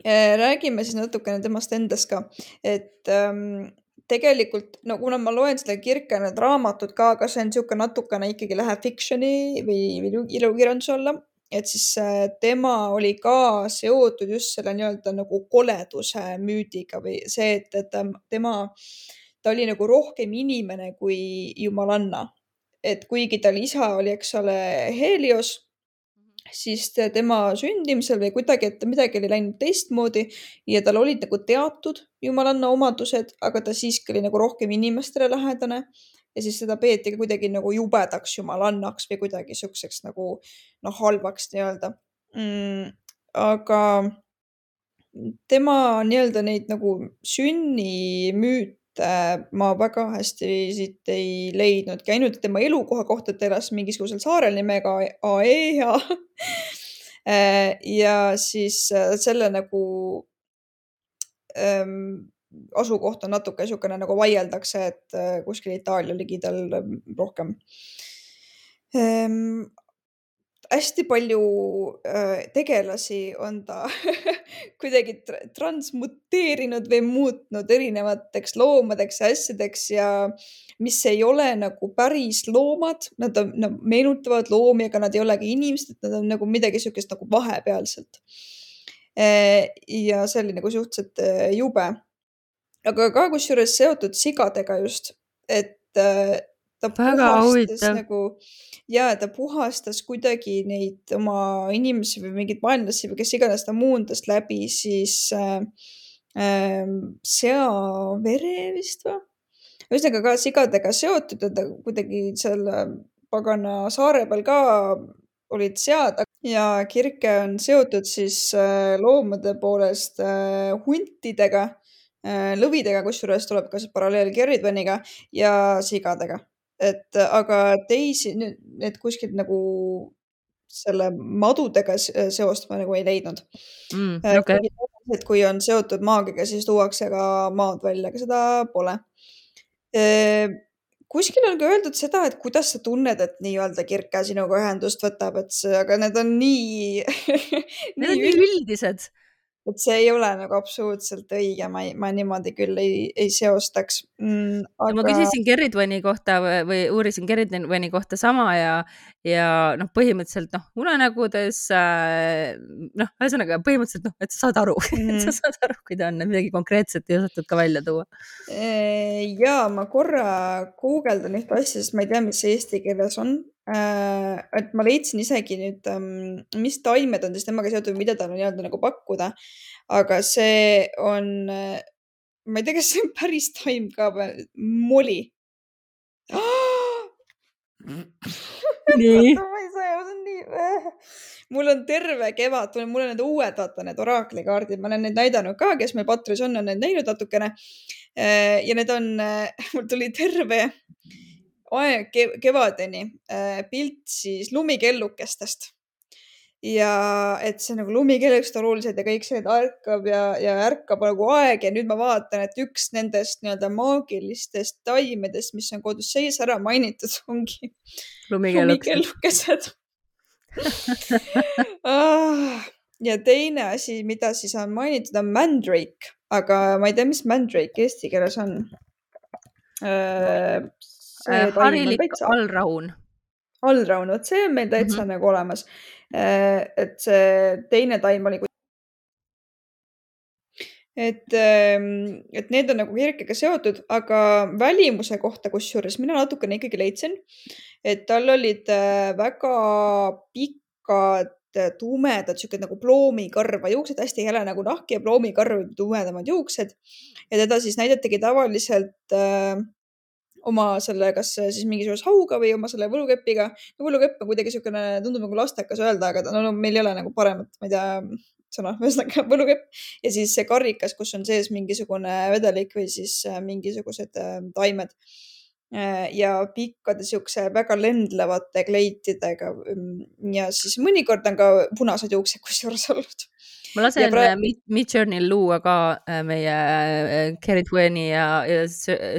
äh, räägime siis natukene temast endast ka, et ähm, tegelikult no kuna ma loen seda Kirke need raamatud ka, aga see on niisugune natukene ikkagi läheb fiction'i või, või ilukirjanduse alla, et siis äh, tema oli ka seotud just selle nii-öelda nagu koleduse müüdiga või see, et, et tema, ta oli nagu rohkem inimene kui jumalanna. et kuigi tal isa oli, eks ole, Helios siis tema sündimisel või kuidagi, et midagi oli läinud teistmoodi ja tal olid nagu teatud jumalanna omadused, aga ta siiski oli nagu rohkem inimestele lähedane ja siis seda peeti ka kuidagi nagu jubedaks jumalannaks või kuidagi siukseks nagu noh, halvaks nii-öelda mm,. aga tema nii-öelda neid nagu sünnimüüte ma väga hästi siit ei leidnudki, ainult tema elukoha kohta, et elas mingisugusel saarel nimega Aea äh, ja siis äh, selle nagu ähm, asukoht on natuke niisugune nagu vaieldakse, et äh, kuskil Itaalia ligidal rohkem. Ähm, hästi palju tegelasi on ta kuidagi transmuteerinud või muutnud erinevateks loomadeks ja asjadeks ja mis ei ole nagu päris loomad, nad on, nad meenutavad loomi, aga nad ei olegi inimesed, nad on nagu midagi niisugust nagu vahepealset ja see oli nagu suhteliselt jube. aga ka kusjuures seotud sigadega just, et ta väga huvitav nagu ja ta puhastas kuidagi neid oma inimesi või mingeid vaenlasi või kes iganes ta muundas läbi siis äh, äh, seavere vist või? ühesõnaga ka sigadega seotud ja ta kuidagi seal pagana saare peal ka olid sead ja Kirke on seotud siis äh, loomade poolest äh, huntidega äh,, lõvidega, kusjuures tuleb ka see paralleel Gerridvaniga ja sigadega et aga teisi, need kuskilt nagu selle madudega seost ma nagu ei leidnud mm,. Okay. et kui on seotud maagiga, siis tuuakse ka maad välja, aga seda pole e kuskil on ka öeldud seda, et kuidas sa tunned, et nii-öelda Kirke sinuga ühendust võtab, et see, aga need on nii Need on nii üldised et see ei ole nagu absoluutselt õige, ma ei, ma niimoodi küll ei, ei seostaks mm,. Aga... ma küsisin Gerridvani kohta või, uurisin Gerridvani kohta sama ja, ja noh, põhimõtteliselt noh, unenägudes äh, noh, ühesõnaga põhimõtteliselt noh, et sa saad aru mm., et sa mm. saad aru, kui ta on, midagi konkreetset ei osatud ka välja tuua. ja ma korra guugeldan ühte asja, sest ma ei tea, mis see eesti keeles on et ma leidsin isegi nüüd, ähm, mis taimed on siis temaga seotud, mida tal on nii-öelda nagu pakkuda. aga see on, äh, ma ei tea, kas see on päris taim ka või, moli. nii ma ei saa, see on nii. Äh. mul on terve kevad, mul on need uued, vaata need oraaklikaardid, ma olen neid näidanud ka, kes meil Patris on, on neid näinud natukene. ja need on, mul tuli terve aeg kevadeni äh, pilt siis lumikellukestest. ja et see nagu lumikellukesed olulised ja kõik see ärkab ja, ja ärkab nagu aeg ja nüüd ma vaatan, et üks nendest nii-öelda maagilistest taimedest, mis on kodus sees ära mainitud, ongi lumikellukesed ah, ja teine asi, mida siis on mainitud, on mandrake, aga ma ei tea, mis mandrake eesti keeles on äh,. Harilik allraun. allraun, vot see on meil täitsa mm -hmm. nagu olemas Äh, et see teine taim oli et, ähm, et need on nagu kirkega seotud, aga välimuse kohta, kusjuures mina natukene ikkagi leidsin, et tal olid äh, väga pikad äh, tumedad, siuksed nagu ploomikarva juuksed, hästi hele nagu nahk ja ploomikarv, tumedamad juuksed. ja teda siis näidatigi tavaliselt äh, oma selle, kas siis mingisuguse hauga või oma selle võlukepiga. no võlukepp on kuidagi niisugune, tundub nagu lastekas öelda, aga no, no meil ei ole nagu paremat, ma ei tea, sõna, ühesõnaga võlukepp ja siis see karrikas, kus on sees mingisugune vedelik või siis äh, mingisugused äh, taimed äh, ja pikkade siukse väga lendlevate kleitidega. ja siis mõnikord on ka punased juuksed kusjuures olnud ma lasen praegu... Äh, Midjourney'l luua ka äh, meie Gerrit äh, Weni ja, ja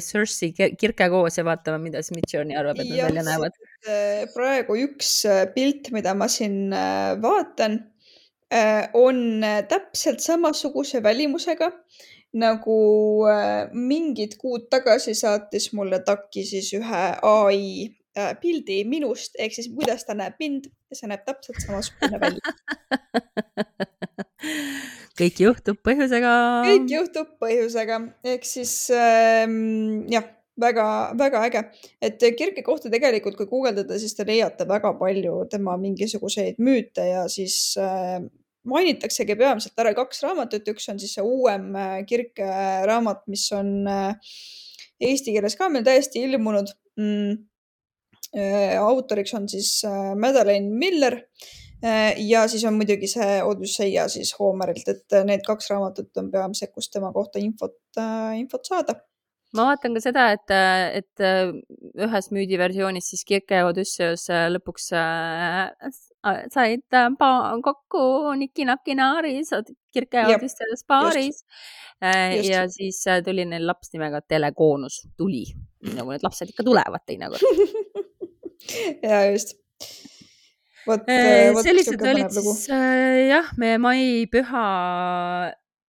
Cersei kirke koos ja vaatame, mida siis Midjourney arvab, et nad välja näevad. praegu üks pilt, mida ma siin vaatan, on täpselt samasuguse välimusega nagu mingid kuud tagasi saatis mulle Taki siis ühe ai pildi minust ehk siis kuidas ta näeb mind ja see näeb täpselt samasugune välja. Kõik juhtub põhjusega. kõik juhtub põhjusega, ehk siis ähm, jah, väga-väga äge, et Kirke kohta tegelikult, kui guugeldada, siis te leiate väga palju tema mingisuguseid müüte ja siis äh, mainitaksegi peamiselt ära kaks raamatut, üks on siis see uuem äh, Kirke raamat, mis on äh, eesti keeles ka meil täiesti ilmunud mm,. Äh, autoriks on siis äh, Madeleine Miller Äh, ja siis on muidugi see Odüsseia siis Hoomerilt, et äh, need kaks raamatut on peamised, kust tema kohta infot, äh, infot saada. ma vaatan ka seda, et, et ühes müüdiversioonis siis Kirke ja Odüsseus lõpuks said kokku Niki-Naki naaris, Kirke ja Odüsseus paaris. ja siis tuli neil laps nimega Telekoonus, tuli, nagu need lapsed ikka tulevad teinekord ja just Äh, sellised olid siis äh, jah, meie maipüha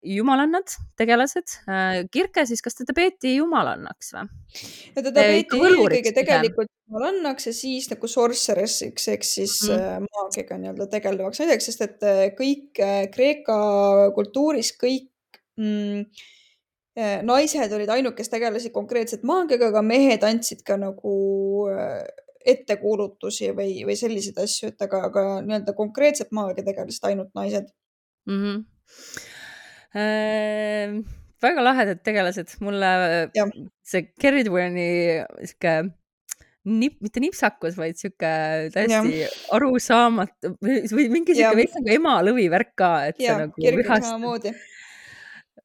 jumalannad, tegelased. Äh, Kirke siis, kas teda peeti jumalannaks või? no teda peeti eelkõige tegelikult jumalannaks ja siis nagu sorceress'iks ehk siis mm. maagiaga nii-öelda tegelevaks naiseks, sest et kõik Kreeka kultuuris kõik mm, naised olid ainult, kes tegelesid konkreetselt maagiaga, aga mehed andsid ka nagu ettekuulutusi või, või selliseid asju, et aga, aga nii-öelda konkreetselt maaga tegelesid ainult naised mm. -hmm. Äh, väga lahedad tegelased, mulle ja. see Kerry Dwayne'i sihuke nip, mitte nipsakus, vaid sihuke täiesti arusaamatu või, või mingi sihuke veits nagu ema lõvivärk ka, et ja, sa nagu vihastad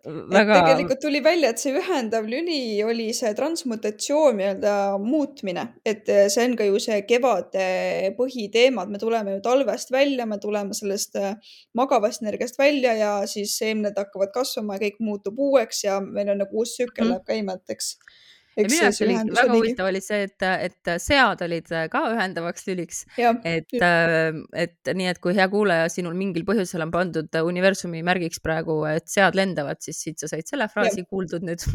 väga. tegelikult tuli välja, et see ühendav lüli oli see transmutatsioon nii-öelda muutmine, et eh, see on ka ju see kevade põhiteema, et me tuleme ju talvest välja, me tuleme sellest eh, magavast energiast välja ja siis seemned hakkavad kasvama ja kõik muutub uueks ja meil on nagu uus tsükkel mm. läheb käima, et eks ja minu jaoks oli väga huvitav oli see, et, et sead olid ka ühendavaks lüliks. et, ähm, et nii, et kui hea kuulaja, sinul mingil põhjusel on pandud universumi märgiks praegu, et sead lendavad, siis siit sa said selle fraasi ja. kuuldud nüüd.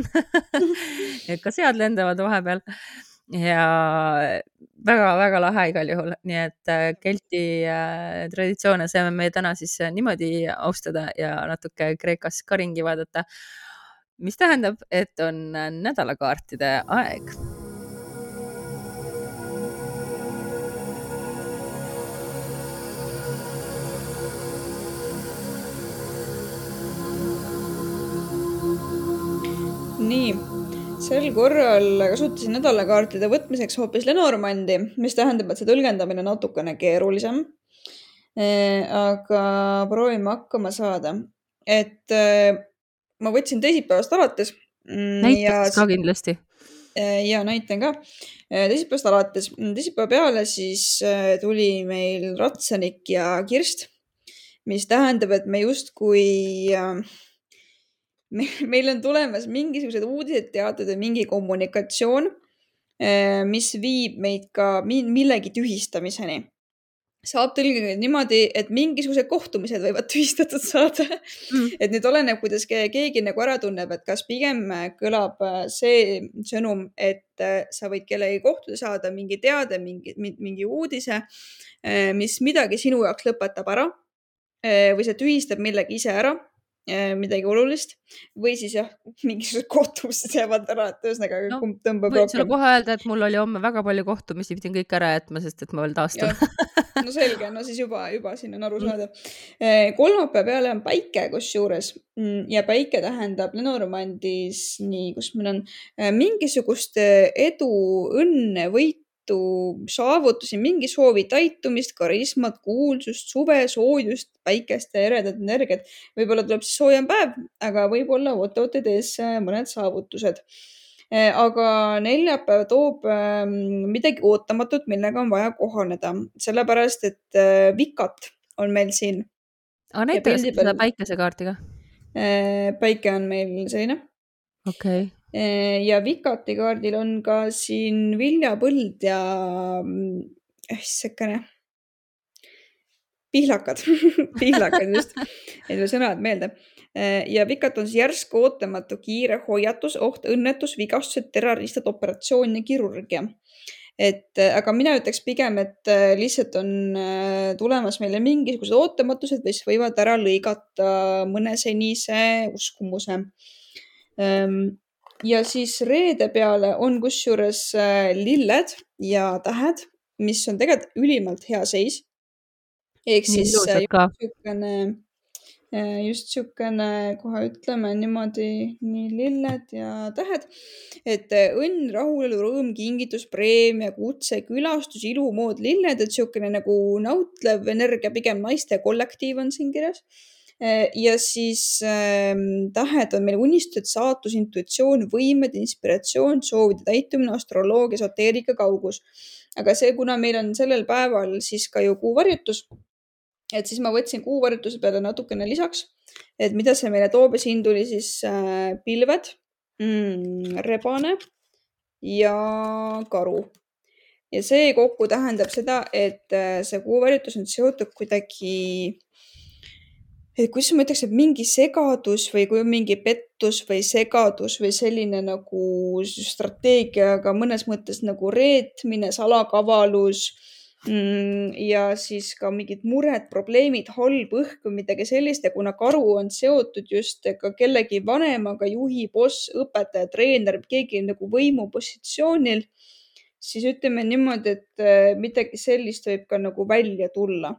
Et ka sead lendavad vahepeal. Ja väga-väga lahe igal juhul, nii et äh, Kelti äh, traditsioone saame me täna siis niimoodi austada ja natuke Kreekas ka ringi vaadata mis tähendab, et on nädalakaartide aeg. nii, sel korral kasutasin nädalakaartide võtmiseks hoopis Lenormandi, mis tähendab, et see tõlgendamine natukene keerulisem. Äh, aga proovime hakkama saada, et äh, ma võtsin teisipäevast alates. Mm, näitaks ka kindlasti. Äh, ja näitan ka. Äh, teisipäevast alates, mm, teisipäeva peale siis äh, tuli meil Ratsanik ja Kirst mis tähendab, et me justkui äh, me, meil on tulemas mingisugused uudised, teated või mingi kommunikatsioon, mis viib meid ka millegi tühistamiseni saab tõlgendada niimoodi, et mingisugused kohtumised võivad tühistatud saada. Mm.. et nüüd oleneb, kuidas keegi nagu ära tunneb, et kas pigem kõlab äh, see sõnum, et äh, sa võid kellegagi kohtuda, saada mingi teade, mingi, mingi uudise, äh, mis midagi sinu jaoks lõpetab ära või see tühistab millegi ise ära. Äh, midagi olulist. Või siis jah, mingisugused kohtumised jäävad ära, et ühesõnaga no, kumb tõmbab rohkem. võin sulle kohe öelda, et mul oli homme väga palju kohtumisi, pidin kõik ära jätma, sest et ma veel taastun. No selge, no siis juba, juba siin on aru saada. Äh, kolmapäeva peale on päike kusjuures. Mm, ja päike tähendab Lenormandis, nii, kus meil on äh, mingisugust edu, õnne, võitu mitu saavutusi, mingi soovi täitumist, karismat, kuulsust, suve, soojust, päikest ja eredat energiat. võib-olla tuleb siis soojem päev, aga võib-olla oote-oote tees mõned saavutused. Eh, aga neljapäev toob ehm, midagi ootamatut, millega on vaja kohaneda, sellepärast et eh, vikat on meil siin. aga näita seda päikesekaarti ka. Päike on meil selline. okei okay ja Vikati kaardil on ka siin viljapõld ja mm, pihlakad pihlakad just, et veel sõnad meelde. Eh, ja Vikat on siis järsku ootamatu kiire hoiatus, oht, õnnetus, vigastused, terroristid, operatsioon ja kirurgia. et eh, aga mina ütleks pigem, et lihtsalt on tulemas meile mingisugused ootamatused, mis võivad ära lõigata mõne senise uskumuse ehm, ja siis reede peale on kusjuures äh, lilled ja tähed, mis on tegelikult ülimalt hea seis. ehk siis äh, niisugune, äh, just niisugune, kohe ütleme niimoodi, nii lilled ja tähed, et õnn, rahulolu, rõõm, kingitus, preemia, kutse, külastus, ilumood, lilled, et niisugune nagu nautlev energia, pigem naiste kollektiiv on siin kirjas ja siis äh, tähed on meil unistused, saatus, intuitsioon, võimed, inspiratsioon, soovide täitumine, astroloogia, esoteerika, kaugus. aga see, kuna meil on sellel päeval siis ka ju kuuvarjutus, et siis ma võtsin kuuvarjutuse peale natukene lisaks, et mida see meile toob ja siin tuli siis äh, pilved mm,, rebane ja karu ja see kokku tähendab seda, et äh, see kuuvarjutus on seotud kuidagi et kuidas ma ütleks, et mingi segadus või kui on mingi pettus või segadus või selline nagu strateegiaga mõnes mõttes nagu reetmine, salakavalus mm, ja siis ka mingid mured, probleemid, halb õhk või midagi sellist ja kuna karu on seotud just ka kellegi vanemaga, juhi, boss, õpetaja, treener, keegi nagu võimupositsioonil, siis ütleme niimoodi, et äh, midagi sellist võib ka nagu välja tulla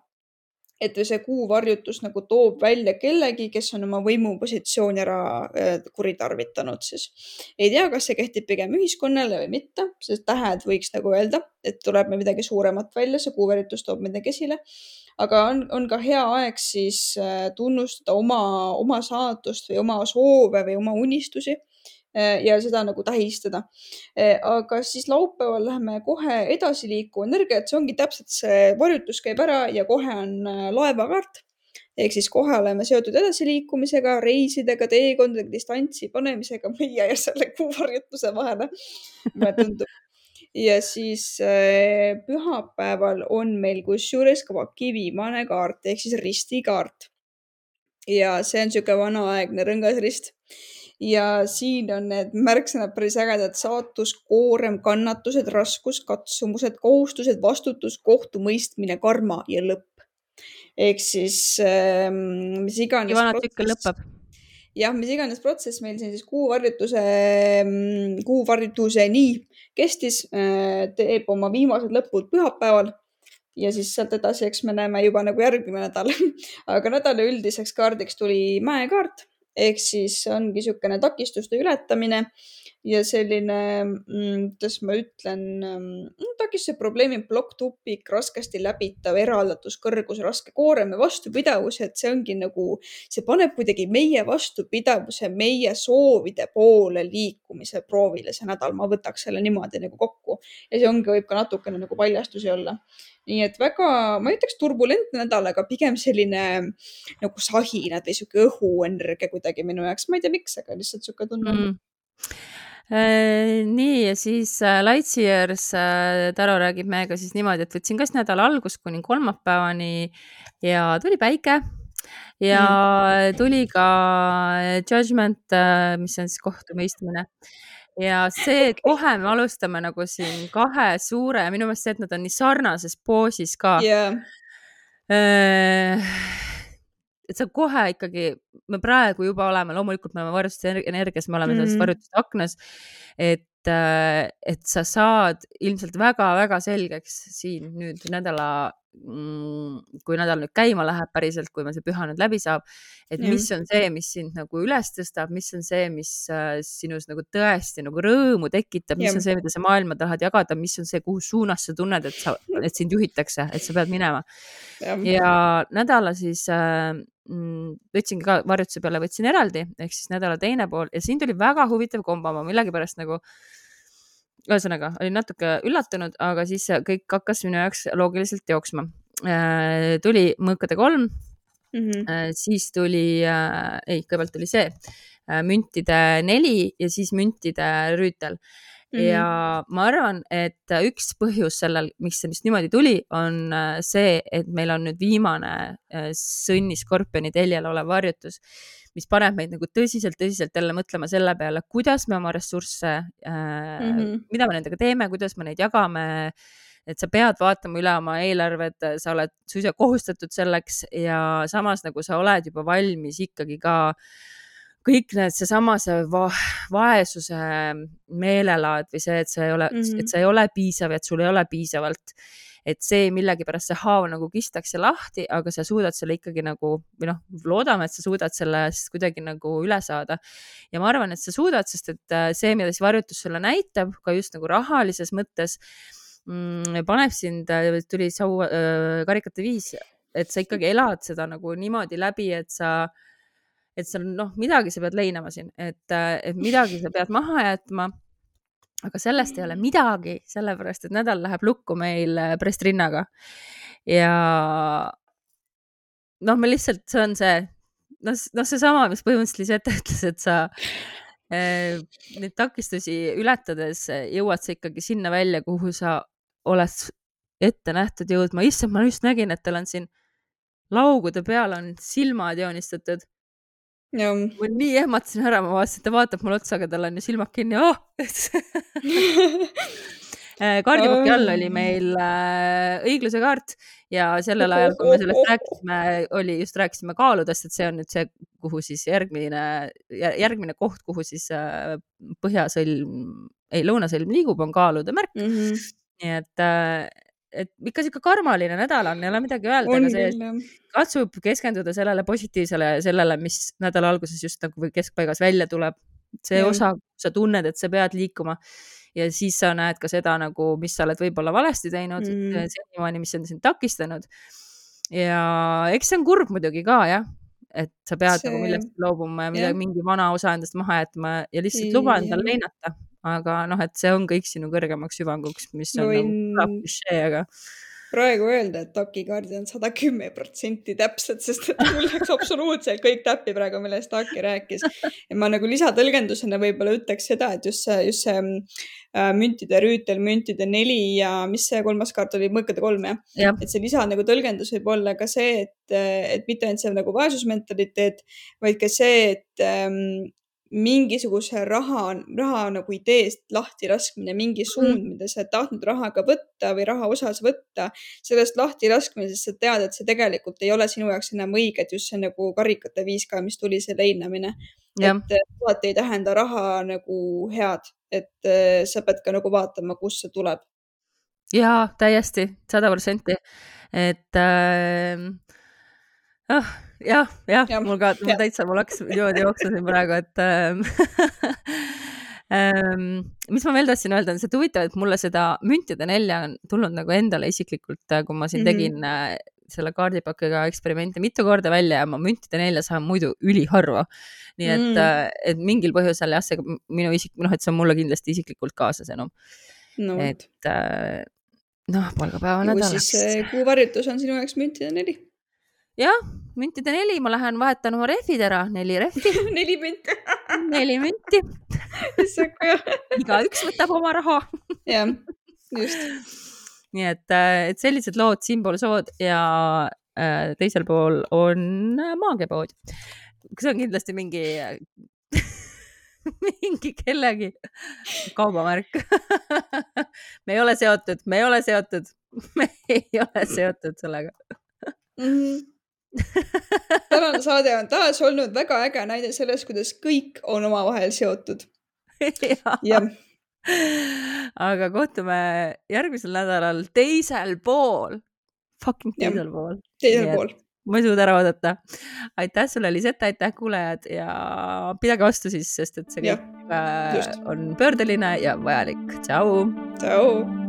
et see kuuvarjutus nagu toob välja kellegi, kes on oma võimupositsiooni ära äh, kuritarvitanud siis. ei tea, kas see kehtib pigem ühiskonnale või mitte, sest tähed võiks nagu öelda, et tuleb midagi suuremat välja, see kuuvarjutus toob midagi esile. aga on, on ka hea aeg siis äh, tunnustada oma, oma saatust või oma soove või oma unistusi ja seda nagu tähistada. Äh, aga siis laupäeval läheme kohe edasiliikuva energia, et see ongi täpselt see varjutus käib ära ja kohe on äh, laevakaart ehk siis kohe oleme seotud edasiliikumisega, reisidega, teekondadega, distantsi panemisega meie ja selle kuuvarjutuse vahele, mulle tundub. ja siis äh, pühapäeval on meil kusjuures ka kivimaane kaart ehk siis ristikaart. ja see on niisugune vanaaegne rõngas rist ja siin on need märksõnad päris ägedad, saatus, koorem, kannatused, raskus, katsumused, kohustused, vastutus, kohtumõistmine, karma ja lõpp. ehk siis äh, mis iganes. ja vana tsükkel lõpeb. jah, mis iganes protsess meil siin siis kuuvarjutuse, mm, kuuvarjutuseni kestis äh,, teeb oma viimased lõpud pühapäeval ja siis sealt edasi, eks me näeme juba nagu järgmine nädal aga nädala üldiseks kaardiks tuli mäekaart ehk siis ongi niisugune takistuste ületamine ja selline, mm, kuidas ma ütlen, mm, takistuse probleemi plokk, tupik, raskesti läbitav, eraldatus, kõrgus, raske koorem ja vastupidavus, et see ongi nagu, see paneb kuidagi meie vastupidavuse, meie soovide poole liikumise proovile see nädal, ma võtaks selle niimoodi nagu kokku. Ja see ongi, võib ka natukene nagu paljastusi olla nii et väga, ma ei ütleks turbulentne nädal, aga pigem selline nagu sahinad või sihuke õhuenergia kuidagi minu jaoks, ma ei tea, miks, aga lihtsalt sihuke tunne on. Mm. Äh, nii ja siis äh, Lightyears äh, Taro räägib meiega siis niimoodi, et võtsin ka siis nädala algust kuni kolmapäevani ja tuli päike. Ja mm. tuli ka Judgment, mis on siis kohtumõistmine ja see, et kohe me alustame nagu siin kahe suure ja minu meelest see, et nad on nii sarnases poosis ka yeah et sa kohe ikkagi, me praegu juba oleme, loomulikult me oleme varjustuste energias, me oleme selles mm. varjutuste aknas, et, äh, et sa saad ilmselt väga-väga selgeks siin nüüd nädala mm, kui nädal nüüd käima läheb päriselt, kui meil see püha nüüd läbi saab, et mis on see, mis sind nagu üles tõstab, mis on see, mis äh, sinus nagu tõesti nagu rõõmu tekitab, mis ja. on see, mida sa maailma tahad jagada, mis on see, kuhu suunas sa tunned, et sa, et sind juhitakse, et sa pead minema. ja, nädala siis äh, võtsingi ka varjutuse peale, võtsin eraldi ehk siis nädala teine pool ja siin tuli väga huvitav kombo, ma millegipärast nagu ühesõnaga olin natuke üllatunud, aga siis kõik hakkas minu jaoks loogiliselt jooksma. Äh, tuli mõõkade kolm mm, -hmm. siis tuli äh,, ei, kõigepealt tuli see müntide neli ja siis müntide rüütel Mm -hmm. ja ma arvan, et üks põhjus sellel, miks see vist niimoodi tuli, on äh, see, et meil on nüüd viimane äh, sõnni skorpioni teljel olev varjutus, mis paneb meid nagu tõsiselt-tõsiselt jälle mõtlema selle peale, kuidas me oma ressursse mm, -hmm. mida me nendega teeme, kuidas me neid jagame et sa pead vaatama üle oma eelarved, sa oled suisa kohustatud selleks ja samas nagu sa oled juba valmis ikkagi ka äh, kõik need, seesama see va vaesuse meelelaad või see, et sa ei ole mm, -hmm. et sa ei ole piisav et sul ei ole piisavalt. et see millegipärast see haav nagu kistakse lahti, aga sa suudad selle ikkagi nagu või noh, loodame, et sa suudad sellest kuidagi nagu üle saada. ja ma arvan, et sa suudad, sest et äh, see, mida see varjutus sulle näitab ka just nagu rahalises mõttes mm, paneb sind, äh, tuli sau äh, karikate viis, et sa ikkagi elad seda nagu niimoodi läbi, et sa äh, et seal noh, midagi sa pead leinama siin, et, äh, et midagi sa pead maha jätma. aga sellest ei ole midagi, sellepärast et nädal läheb lukku meil äh, pressrinnaga. ja noh, me lihtsalt, see on see, noh, noh, seesama, mis põhimõtteliselt Lisette ütles, et sa äh, neid takistusi ületades jõuad sa ikkagi sinna välja, kuhu sa oled ette nähtud jõudma. issand, ma just nägin, et tal on siin laugude peal on silmad joonistatud ma nii ehmatasin ära, ma vaatasin, et ta vaatab mulle otsa, aga tal on ju silmad kinni oh! kaardipaki all oli meil äh, õigluse kaart ja sellel ajal, kui me sellest rääkisime, oli just rääkisime kaaludest, et see on nüüd see, kuhu siis järgmine, järgmine koht, kuhu siis äh, põhjasõlm, ei lõunasõlm liigub, on kaalude märk mm. -hmm. nii et et ikka sihuke karmaline nädal on, ei ole midagi öelda, aga see katsub keskenduda sellele positiivsele sellele, mis nädala alguses just nagu keskpaigas välja tuleb. see ja. osa, sa tunned, et sa pead liikuma ja siis sa näed ka seda nagu, mis sa oled võib-olla valesti teinud mm. senimaani, mis on sind takistanud. ja eks see on kurb muidugi ka jah, et sa pead see... nagu millestki loobuma ja midagi, mingi vana osa endast maha jätma ja lihtsalt luba endal leinata aga noh, et see on kõik sinu kõrgemaks hüvanguks, mis on Võin... nagu klišee, aga praegu öelda, et takikaardid on sada kümme protsenti täpsed, sest et mul läks absoluutselt kõik täppi praegu, millest Taki rääkis. ja ma nagu lisatõlgendusena võib-olla ütleks seda, et just see, just see äh, müntide rüütel, müntide neli ja mis see kolmas kaart oli, mõõkade kolm jah ja.? et see lisa nagu tõlgendus võib olla ka see, et, et mitte ainult see nagu vaesusmentaliteet, vaid ka see, et ähm, mingisuguse raha, raha nagu ideest lahti laskmine, mingi mhm. suund, mida sa oled tahtnud rahaga võtta või raha osas võtta, sellest lahti laskmisest sa tead, et see tegelikult ei ole sinu jaoks enam õige, et just see nagu karikate viis ka, mis tuli see leinamine. et alati ei tähenda raha nagu head, et äh, sa pead ka nagu vaatama, kust see tuleb. ja täiesti, sada protsenti, et äh, oh jah, jah ja., mul ka, mul täitsa, mul hakkas niimoodi jooksma siin praegu, et ähm, ähm, mis ma veel tahtsin öelda, on see, et huvitav, et mulle seda müntide nelja on tulnud nagu endale isiklikult, äh, kui ma siin mm -hmm. tegin äh, selle kaardipakiga eksperimente mitu korda välja ja ma müntide nelja saan muidu üliharva. nii et mm, -hmm. et mingil põhjusel jah, see minu isik, noh, et see on mulle kindlasti isiklikult kaasas enam no.. et noh, palgapäeva nädalaks. kuuvarjutus on sinu jaoks müntide neli. Jah, müntide neli, ma lähen vahetan oma rehvid ära, neli rehvi neli münti neli münti igaüks võtab oma raha. jah, just. nii et, äh, et sellised lood siinpool sood ja äh, teisel pool on maagiapood. see on kindlasti mingi mingi kellegi kaubamärk me ei ole seotud, me ei ole seotud, me ei ole seotud sellega mm. -hmm. Tänane saade on taas olnud väga äge näide sellest, kuidas kõik on omavahel seotud. jah. aga kohtume järgmisel nädalal teisel pool. Fucking teisel ja. pool. teisel pool ma ei suuda ära oodata. aitäh sulle, Lisette, aitäh kuulajad ja pidage vastu siis, sest et see kõik äh, on pöördeline ja vajalik. tšau. tšau.